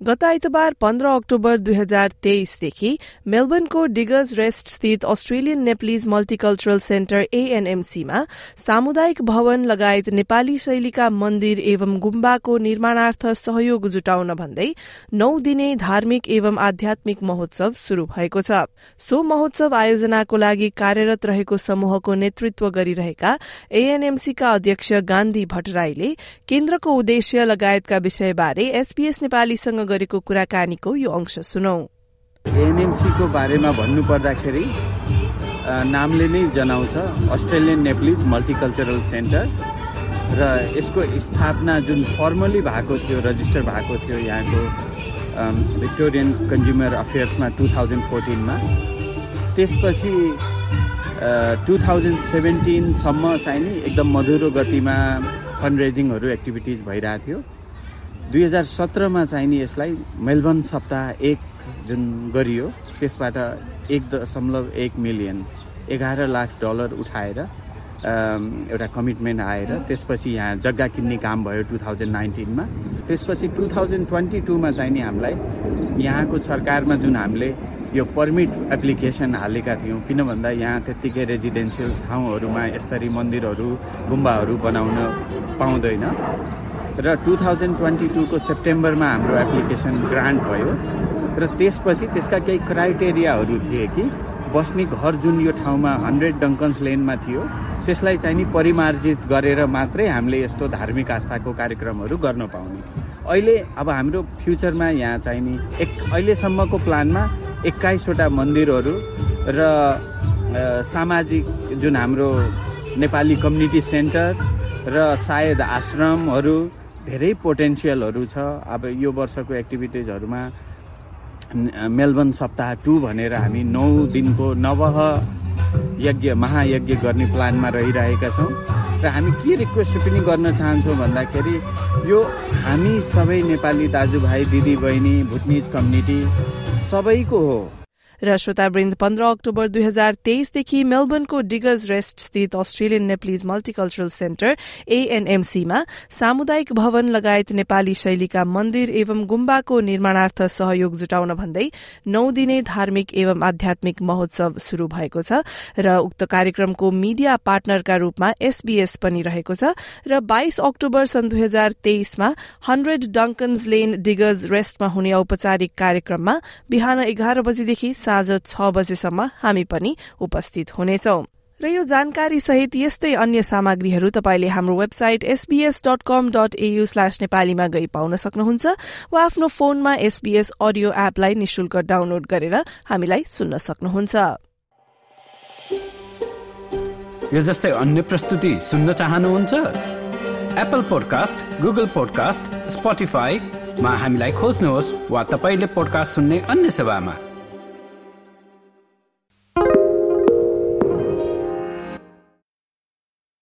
गत आइतबार पन्ध्र अक्टोबर दुई हजार तेइसदेखि मेलबर्नको डिगर्स रेस्ट स्थित अस्ट्रेलियन नेप्लिज मल्टिकल्चरल सेन्टर एएनएमसीमा सामुदायिक भवन लगायत नेपाली शैलीका मन्दिर एवं गुम्बाको निर्माणार्थ सहयोग जुटाउन भन्दै नौ दिने धार्मिक एवं आध्यात्मिक महोत्सव शुरू भएको छ। सो महोत्सव आयोजनाको लागि कार्यरत रहेको समूहको नेतृत्व गरिरहेका एएनएमसीका अध्यक्ष गान्धी भट्टराईले केन्द्रको उद्देश्य लगायतका विषयबारे एसपीएस नेपालीसँग गरेको कुराकानीको यो अंश सुनौ। एएनएमसीको बारेमा भन्नुपर्दाखेरि नामले नै जनाउँछ अस्ट्रेलियन नेप्लिज मल्टिकल्चरल सेन्टर र यसको स्थापना जुन फर्मली भएको थियो रजिस्टर भएको थियो यहाँको भिक्टोरियन कन्ज्युमर अफेयर्समा टु थाउजन्ड फोर्टिनमा। त्यसपछि टु थाउजन्ड सेभेन्टिनसम्म चाहिँ नि एकदम मधुरो गतिमा फन्ड रेजिङहरू एक्टिभिटिज भइरहेको थियो। दुई हजार सत्रमा चाहिँ नि यसलाई मेलबर्न सप्ताह एक जुन गरियो त्यसबाट एक दशमलव एक मिलियन एघार लाख डलर उठाएर एउटा कमिटमेन्ट आएर त्यसपछि यहाँ जग्गा किन्ने काम भयो टु थाउजन्ड नाइन्टिनमा। त्यसपछि टु थाउजन्ड ट्वेन्टी टूमा चाहिँ नि हामीलाई यहाँको सरकारमा जुन हामीले यो पर्मिट एप्लिकेसन हालेका थियौँ किन भन्दा यहाँ त्यत्तिकै रेजिडेन्सियल ठाउँहरूमा यसरी मन्दिरहरू गुम्बाहरू बनाउन पाउँदैन। र टु थाउजन्ड ट्वेन्टी टूको सेप्टेम्बरमा हाम्रो एप्लिकेसन ग्रान्ट भयो र त्यसपछि त्यसका केही क्राइटेरियाहरू थिए कि बस्ने घर जुन यो ठाउँमा हन्ड्रेड डङ्कन्स लेनमा थियो त्यसलाई चाहिँ नि परिमार्जित गरेर मात्रै हामीले यस्तो धार्मिक आस्थाको कार्यक्रमहरू गर्न पाउने। अहिले अब हाम्रो फ्युचरमा यहाँ चाहिँ नि एक अहिलेसम्मको प्लानमा एक्काइसवटा मन्दिरहरू र सामाजिक जुन हाम्रो नेपाली कम्युनिटी सेन्टर र सायद आश्रमहरू धेरै पोटेन्सियलहरू छ। अब यो वर्षको एक्टिभिटिजहरूमा मेलबर्न सप्ताह टू भनेर हामी नौ दिनको नवह यज्ञ महायज्ञ गर्ने प्लानमा रहिरहेका छौँ। र हामी के रिक्वेस्ट पनि गर्न चाहन्छौँ भन्दाखेरि यो हामी सबै नेपाली दाजुभाइ दिदीबहिनी भुटनिज कम्युनिटी सबैको हो। र श्रोतावृन्द पन्ध्र अक्टोबर दुई हजार तेइसदेखि मेलबर्नको डिगज रेस्ट स्थित अस्ट्रेलियन नेप्लिज मल्टिकल्चरल सेन्टर एएनएमसीमा सामुदायिक भवन लगायत नेपाली शैलीका मन्दिर एवं गुम्बाको निर्माणार्थ सहयोग जुटाउन भन्दै नौ दिने धार्मिक एवं आध्यात्मिक महोत्सव शुरू भएको छ र उक्त कार्यक्रमको मीडिया पार्टनरका रूपमा एसबीएस पनि रहेको छ र बाइस अक्टोबर सन् दुई हजार तेइसमा हन्ड्रेड डङ्कन्स लेन डिगज रेस्टमा हुने औपचारिक कार्यक्रममा बिहान एघार बजेदेखि साँझ छ बजेसम्म हामी पनि उपस्थित हुनेछौ। र यो जानकारी सहित यस्तै अन्य सामग्रीहरू तपाईँले हाम्रो website SBS dot com dot AU slash नेपालीमा गई पाउन सक्नुहुन्छ वा आफ्नो फोनमा एसबीएस अडियो एपलाई निशुल्क डाउनलोड गरेर हामीलाई सुन्न सक्नुहुन्छ। यो जस्तै अन्य प्रस्तुति सुन्न चाहनुहुन्छ? एप्पल पोडकास्ट गुगल पोडकास्ट स्पोटिफाईमा हामीलाई खोज्नुहोस् वा तपाईँले पोडकास्ट सुन्ने अन्य सेवामा